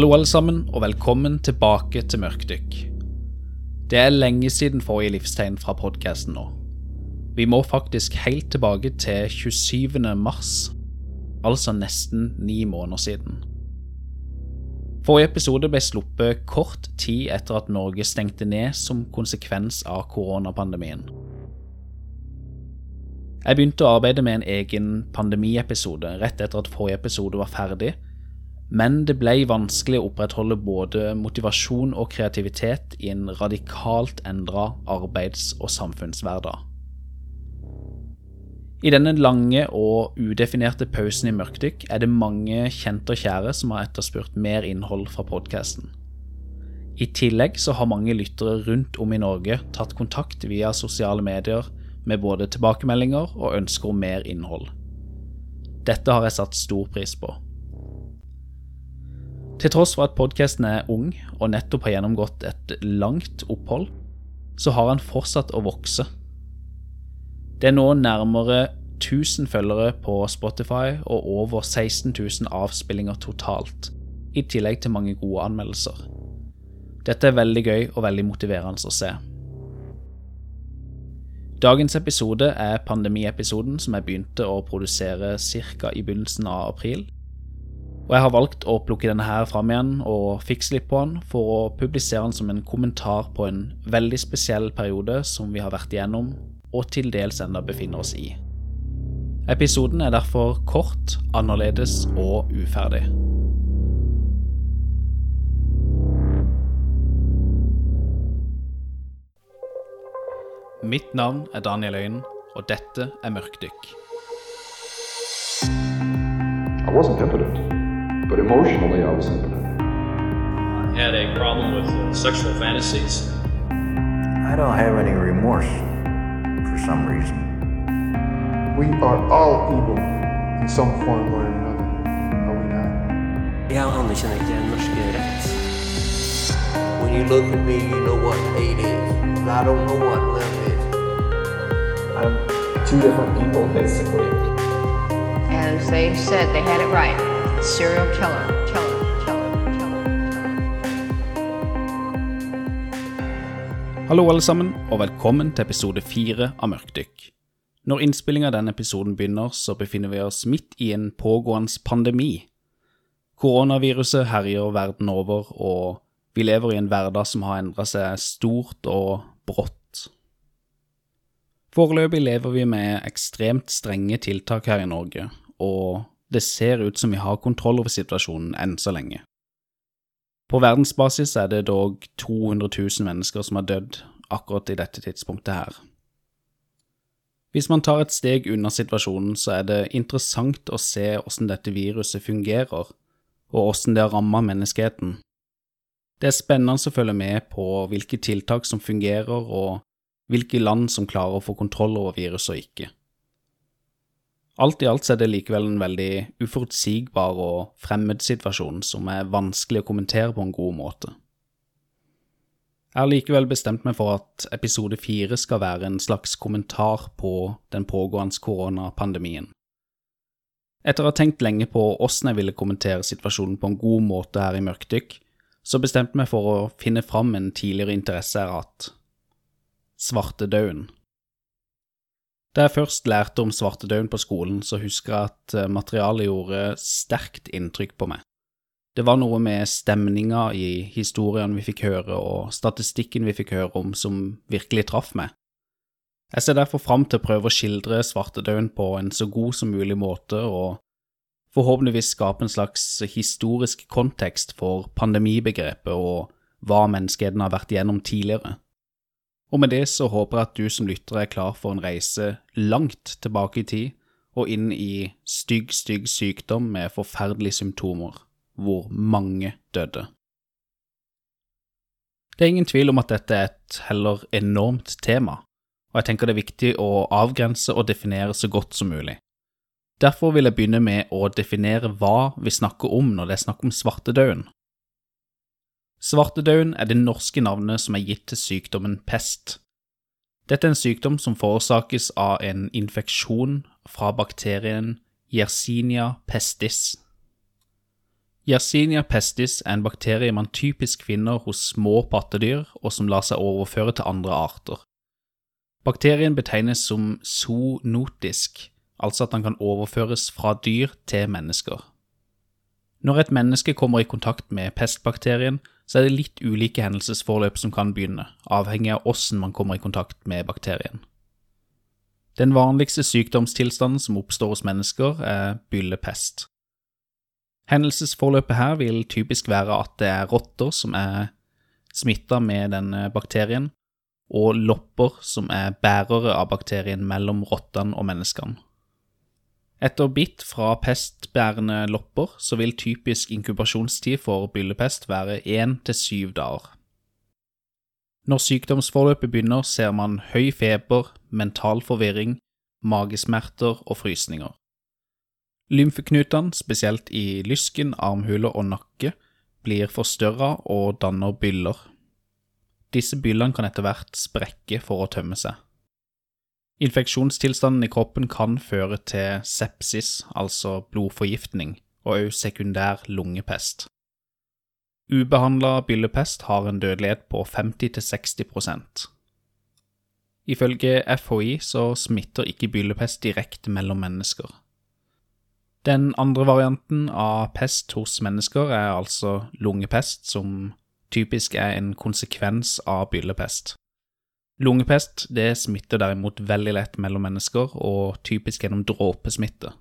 Hallo alle sammen, og velkommen tilbake til Mørkdykk. Det er lenge siden forrige livstegn fra podkasten nå. Vi må faktisk helt tilbake til 27. mars, altså nesten ni måneder siden. Forrige episode ble sluppet kort tid etter at Norge stengte ned som konsekvens av koronapandemien. Jeg begynte å arbeide med en egen pandemiepisode rett etter at forrige episode var ferdig, men det ble vanskelig å opprettholde både motivasjon og kreativitet i en radikalt endra arbeids- og samfunnshverdag. I denne lange og udefinerte pausen i Mørkdykk er det mange kjente og kjære som har etterspurt mer innhold fra podkasten. I tillegg så har mange lyttere rundt om i Norge tatt kontakt via sosiale medier med både tilbakemeldinger og ønsker om mer innhold. Dette har jeg satt stor pris på. Til tross for at podkasten er ung og nettopp har gjennomgått et langt opphold, så har han fortsatt å vokse. Det er nå nærmere 1000 følgere på Spotify og over 16 000 avspillinger totalt, i tillegg til mange gode anmeldelser. Dette er veldig gøy og veldig motiverende å se. Dagens episode er pandemiepisoden som jeg begynte å produsere ca. i begynnelsen av april. Og jeg har valgt å plukke denne her fram igjen og fikse litt på den for å publisere den som en kommentar på en veldig spesiell periode som vi har vært igjennom, og til dels enda befinner oss i. Episoden er derfor kort, annerledes og uferdig. Mitt navn er Daniel Øyen, og dette er Mørkdykk. I wasn't impotent, but emotionally I was impotent. I had a problem with uh, sexual fantasies. I don't have any remorse for some reason. We are all evil in some form or another, are we not? Jeg anerkjenner ikke norsk rett. When you look at me, you know what hate is. and I don't know what love is. I'm two different people, basically. And they said they had it right. Serial killer, killer. Hallo alle sammen, og velkommen til episode fire av Mørkdykk. Når innspillinga av denne episoden begynner, så befinner vi oss midt i en pågående pandemi. Koronaviruset herjer verden over, og vi lever i en hverdag som har endra seg stort og brått. Foreløpig lever vi med ekstremt strenge tiltak her i Norge, og det ser ut som vi har kontroll over situasjonen enn så lenge. På verdensbasis er det dog 200 000 mennesker som har dødd akkurat i dette tidspunktet her. Hvis man tar et steg unna situasjonen, så er det interessant å se hvordan dette viruset fungerer, og hvordan det har rammet menneskeheten. Det er spennende å følge med på hvilke tiltak som fungerer, og hvilke land som klarer å få kontroll over viruset og ikke. Alt i alt er det likevel en veldig uforutsigbar og fremmed situasjon som er vanskelig å kommentere på en god måte. Jeg har likevel bestemt meg for at episode fire skal være en slags kommentar på den pågående koronapandemien. Etter å ha tenkt lenge på åssen jeg ville kommentere situasjonen på en god måte her i Mørkdykk, så bestemte jeg meg for å finne fram en tidligere interesse jeg har hatt – svartedauden. Da jeg først lærte om svartedauden på skolen, så husker jeg at eh, materialet gjorde sterkt inntrykk på meg. Det var noe med stemninga i historiene vi fikk høre, og statistikken vi fikk høre om, som virkelig traff meg. Jeg ser derfor fram til å prøve å skildre svartedauden på en så god som mulig måte, og forhåpentligvis skape en slags historisk kontekst for pandemibegrepet og hva menneskeheten har vært igjennom tidligere. Og med det så håper jeg at du som lytter er klar for en reise langt tilbake i tid og inn i stygg, stygg sykdom med forferdelige symptomer, hvor mange døde. Det er ingen tvil om at dette er et heller enormt tema, og jeg tenker det er viktig å avgrense og definere så godt som mulig. Derfor vil jeg begynne med å definere hva vi snakker om når det er snakk om svartedauden. Svartedauden er det norske navnet som er gitt til sykdommen pest. Dette er en sykdom som forårsakes av en infeksjon fra bakterien Yersinia pestis. Yersinia pestis er en bakterie man typisk finner hos små pattedyr, og som lar seg overføre til andre arter. Bakterien betegnes som zoonotisk, altså at den kan overføres fra dyr til mennesker. Når et menneske kommer i kontakt med pestbakterien, så er det litt ulike hendelsesforløp som kan begynne, avhengig av åssen man kommer i kontakt med bakterien. Den vanligste sykdomstilstanden som oppstår hos mennesker, er byllepest. Hendelsesforløpet her vil typisk være at det er rotter som er smitta med denne bakterien, og lopper som er bærere av bakterien mellom rottene og menneskene. Etter bitt fra pestbærende lopper så vil typisk inkubasjonstid for byllepest være én til syv dager. Når sykdomsforløpet begynner, ser man høy feber, mental forvirring, magesmerter og frysninger. Lymfeknutene, spesielt i lysken, armhuler og nakke, blir forstørra og danner byller. Disse byllene kan etter hvert sprekke for å tømme seg. Infeksjonstilstanden i kroppen kan føre til sepsis, altså blodforgiftning, og også sekundær lungepest. Ubehandla byllepest har en dødelighet på 50-60% Ifølge FHI så smitter ikke byllepest direkte mellom mennesker. Den andre varianten av pest hos mennesker er altså lungepest, som typisk er en konsekvens av byllepest. Lungepest det smitter derimot veldig lett mellom mennesker, og typisk gjennom dråpesmitte.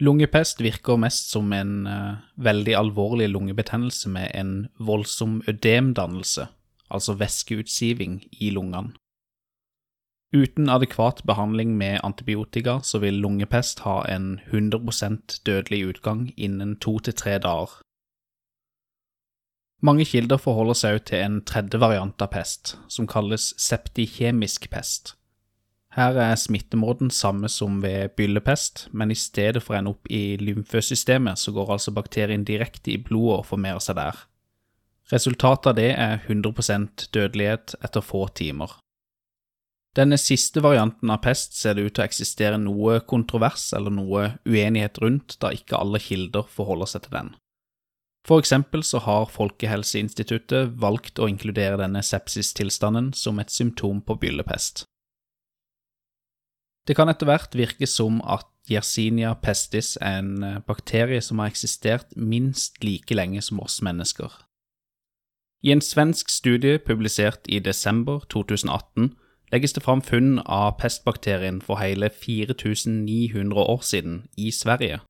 Lungepest virker mest som en uh, veldig alvorlig lungebetennelse med en voldsom ødemdannelse, altså væskeutsiving, i lungene. Uten adekvat behandling med antibiotika så vil lungepest ha en 100 dødelig utgang innen to til tre dager. Mange kilder forholder seg også til en tredje variant av pest, som kalles septikjemisk pest. Her er smittemåten samme som ved byllepest, men i stedet for å ende opp i lymfesystemet, så går altså bakterien direkte i blodet og formerer seg der. Resultatet av det er 100% dødelighet etter få timer. Denne siste varianten av pest ser det ut til å eksistere noe kontrovers eller noe uenighet rundt, da ikke alle kilder forholder seg til den. For eksempel så har Folkehelseinstituttet valgt å inkludere denne sepsistilstanden som et symptom på byllepest. Det kan etter hvert virke som at Yersinia pestis er en eh, bakterie som har eksistert minst like lenge som oss mennesker. I en svensk studie publisert i desember 2018 legges det fram funn av pestbakterien for hele 4900 år siden i Sverige.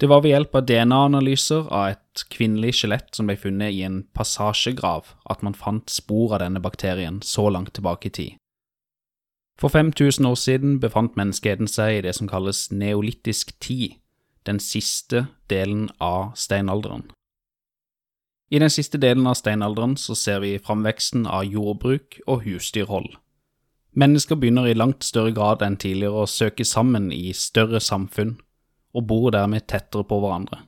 Det var ved hjelp av DNA-analyser av et kvinnelig skjelett som ble funnet i en passasjegrav, at man fant spor av denne bakterien så langt tilbake i tid. For 5000 år siden befant menneskeheten seg i det som kalles neolittisk tid, den siste delen av steinalderen. I den siste delen av steinalderen så ser vi framveksten av jordbruk og husdyrhold. Mennesker begynner i langt større grad enn tidligere å søke sammen i større samfunn, og bor dermed tettere på hverandre.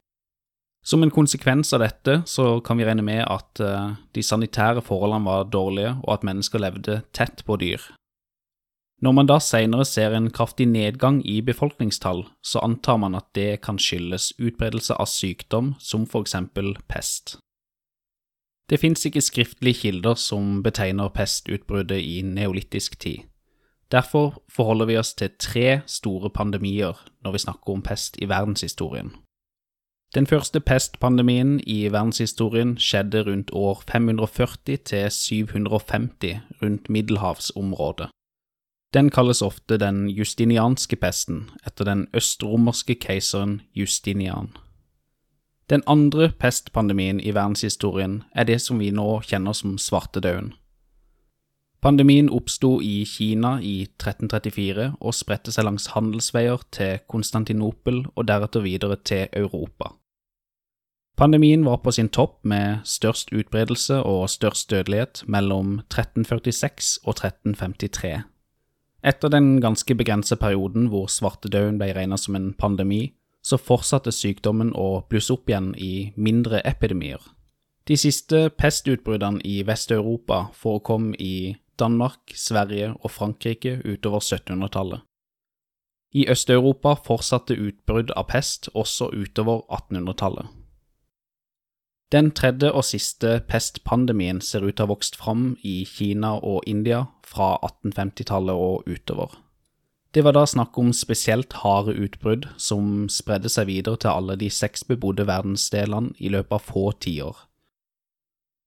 Som en konsekvens av dette så kan vi regne med at uh, de sanitære forholdene var dårlige, og at mennesker levde tett på dyr. Når man da senere ser en kraftig nedgang i befolkningstall, så antar man at det kan skyldes utbredelse av sykdom som for eksempel pest. Det finnes ikke skriftlige kilder som betegner pestutbruddet i neolittisk tid. Derfor forholder vi oss til tre store pandemier når vi snakker om pest i verdenshistorien. Den første pestpandemien i verdenshistorien skjedde rundt år 540 til 750 rundt middelhavsområdet. Den kalles ofte den justinianske pesten, etter den østromerske keiseren Justinian. Den andre pestpandemien i verdenshistorien er det som vi nå kjenner som svartedauden. Pandemien oppsto i Kina i 1334 og spredte seg langs handelsveier til Konstantinopel og deretter videre til Europa. Pandemien var på sin topp med størst utbredelse og størst dødelighet mellom 1346 og 1353. Etter den ganske begrensede perioden hvor svartedauden ble regnet som en pandemi, så fortsatte sykdommen å blusse opp igjen i mindre epidemier. De siste pestutbruddene i Vest-Europa forekom i Danmark, Sverige og Frankrike utover 1700-tallet. I Øst-Europa fortsatte utbrudd av pest også utover 1800-tallet. Den tredje og siste pestpandemien ser ut til å ha vokst fram i Kina og India fra 1850-tallet og utover. Det var da snakk om spesielt harde utbrudd som spredde seg videre til alle de seks bebodde verdensdelene i løpet av få tiår.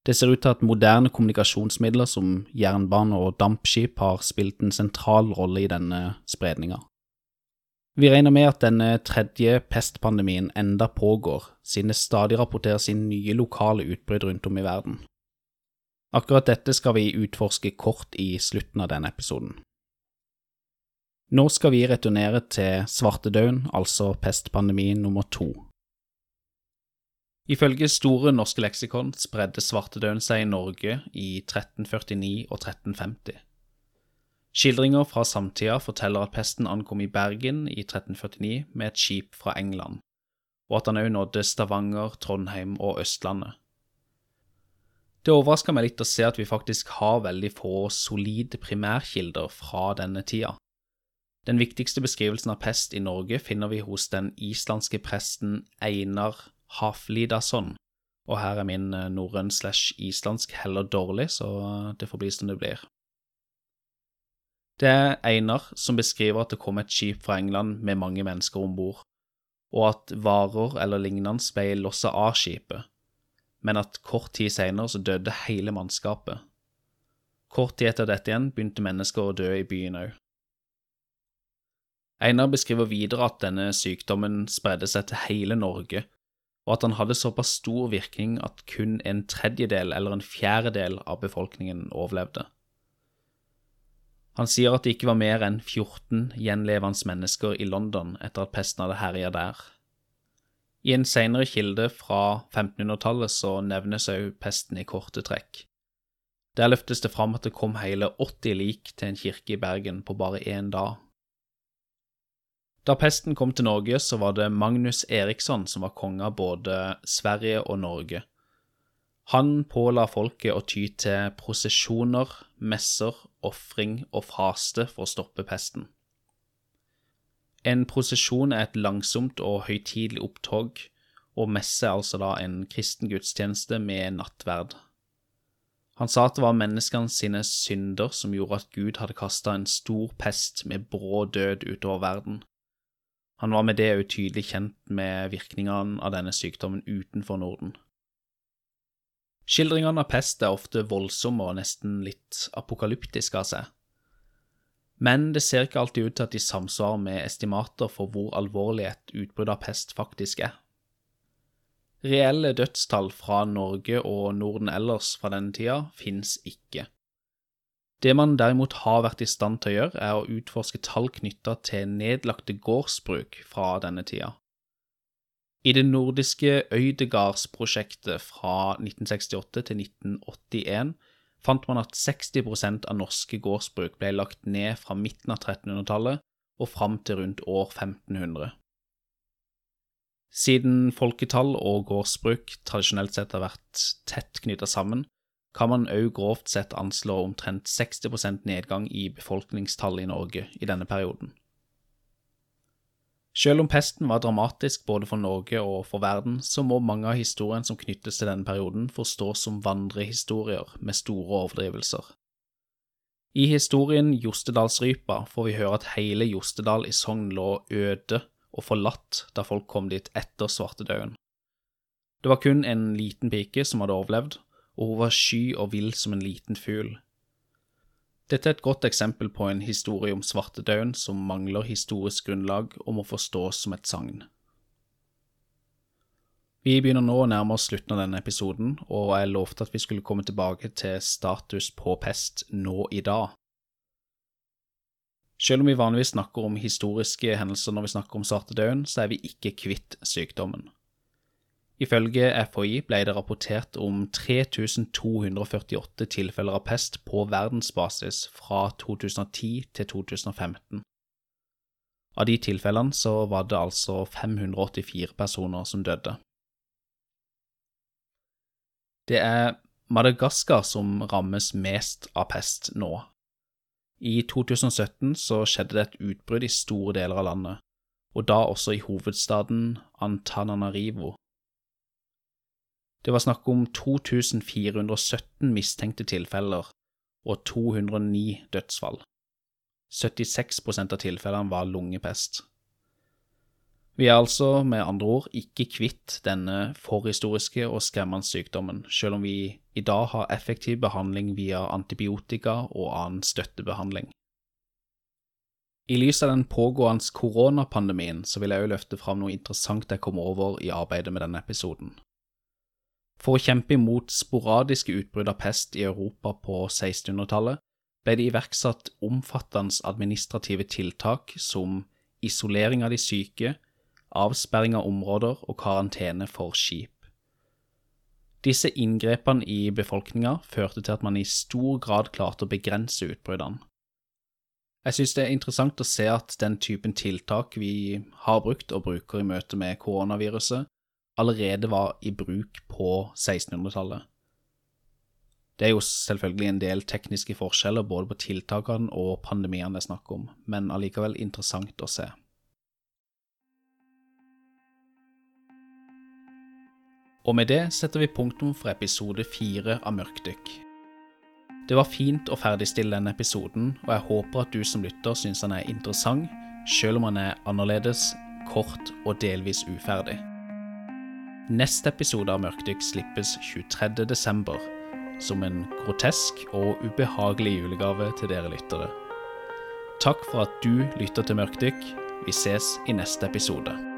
Det ser ut til at moderne kommunikasjonsmidler som jernbane og dampskip har spilt en sentral rolle i denne spredninga. Vi regner med at denne tredje pestpandemien enda pågår, siden det stadig rapporteres inn nye lokale utbrudd rundt om i verden. Akkurat dette skal vi utforske kort i slutten av denne episoden. Nå skal vi returnere til svartedauden, altså pestpandemien nummer to. Ifølge Store norske leksikon spredde svartedauden seg i Norge i 1349 og 1350. Skildringer fra samtida forteller at pesten ankom i Bergen i 1349 med et skip fra England, og at han òg nådde Stavanger, Trondheim og Østlandet. Det overrasker meg litt å se at vi faktisk har veldig få solide primærkilder fra denne tida. Den viktigste beskrivelsen av pest i Norge finner vi hos den islandske presten Einar Haflidason, og her er min eh, norrøn slash islandsk heller dårlig, så det får bli som det blir. Det er Einar som beskriver at det kom et skip fra England med mange mennesker om bord, og at varer eller lignende ble lossa av skipet, men at kort tid senere så døde hele mannskapet. Kort tid etter dette igjen begynte mennesker å dø i byen òg. Einar beskriver videre at denne sykdommen spredde seg til hele Norge, og at han hadde såpass stor virkning at kun en tredjedel eller en fjerdedel av befolkningen overlevde. Han sier at det ikke var mer enn 14 gjenlevende mennesker i London etter at pesten hadde herja der. I en senere kilde fra 1500-tallet så nevnes òg pesten i korte trekk. Der løftes det fram at det kom hele 80 lik til en kirke i Bergen på bare én dag. Da pesten kom til Norge, så var det Magnus Eriksson som var konge av både Sverige og Norge. Han påla folket å ty til prosesjoner, messer, ofring og faste for å stoppe pesten. En prosesjon er et langsomt og høytidelig opptog, og messe er altså da en kristen gudstjeneste med nattverd. Han sa at det var menneskene sine synder som gjorde at Gud hadde kasta en stor pest med brå død utover verden. Han var med det òg tydelig kjent med virkningene av denne sykdommen utenfor Norden. Skildringene av pest er ofte voldsomme og nesten litt apokalyptiske av seg. Men det ser ikke alltid ut til at de samsvarer med estimater for hvor alvorlig et utbrudd av pest faktisk er. Reelle dødstall fra Norge og Norden ellers fra denne tida finnes ikke. Det man derimot har vært i stand til å gjøre, er å utforske tall knytta til nedlagte gårdsbruk fra denne tida. I det nordiske Øydegardsprosjektet fra 1968 til 1981 fant man at 60% av norske gårdsbruk ble lagt ned fra midten av 1300-tallet og fram til rundt år 1500. Siden folketall og gårdsbruk tradisjonelt sett har vært tett knytta sammen, kan man òg grovt sett anslå omtrent 60% nedgang i befolkningstallet i Norge i denne perioden. Selv om pesten var dramatisk både for Norge og for verden, så må mange av historiene som knyttes til denne perioden, forstås som vandrehistorier med store overdrivelser. I historien Jostedalsrypa får vi høre at hele Jostedal i Sogn lå øde og forlatt da folk kom dit etter svartedauden. Det var kun en liten pike som hadde overlevd, og hun var sky og vill som en liten fugl. Dette er et godt eksempel på en historie om svartedauden som mangler historisk grunnlag og må forstås som et sagn. Vi begynner nå å nærme oss slutten av denne episoden, og jeg lovte at vi skulle komme tilbake til status på pest nå i dag. Selv om vi vanligvis snakker om historiske hendelser når vi snakker om svartedauden, så er vi ikke kvitt sykdommen. Ifølge FHI ble det rapportert om 3248 tilfeller av pest på verdensbasis fra 2010 til 2015. Av de tilfellene så var det altså 584 personer som døde. Det er Madagaskar som rammes mest av pest nå. I 2017 så skjedde det et utbrudd i store deler av landet, og da også i hovedstaden Antananarivo. Det var snakk om 2417 mistenkte tilfeller og 209 dødsfall. 76% av tilfellene var lungepest. Vi er altså med andre ord ikke kvitt denne forhistoriske og skremmende sykdommen, selv om vi i dag har effektiv behandling via antibiotika og annen støttebehandling. I lys av den pågående koronapandemien så vil jeg òg løfte fram noe interessant jeg kom over i arbeidet med denne episoden. For å kjempe imot sporadiske utbrudd av pest i Europa på 1600-tallet ble det iverksatt omfattende administrative tiltak som isolering av de syke, avsperring av områder og karantene for skip. Disse inngrepene i befolkninga førte til at man i stor grad klarte å begrense utbruddene. Jeg synes det er interessant å se at den typen tiltak vi har brukt og bruker i møte med koronaviruset, allerede var i bruk på 1600-tallet. Det er jo selvfølgelig en del tekniske forskjeller både på tiltakene og pandemiene det er snakk om, men allikevel interessant å se. Og med det setter vi punktum for episode fire av Mørkdykk. Det var fint å ferdigstille denne episoden, og jeg håper at du som lytter syns han er interessant, selv om han er annerledes, kort og delvis uferdig. Neste episode av Mørkdykk slippes 23.12., som en grotesk og ubehagelig julegave til dere lyttere. Takk for at du lytter til Mørkdykk. Vi ses i neste episode.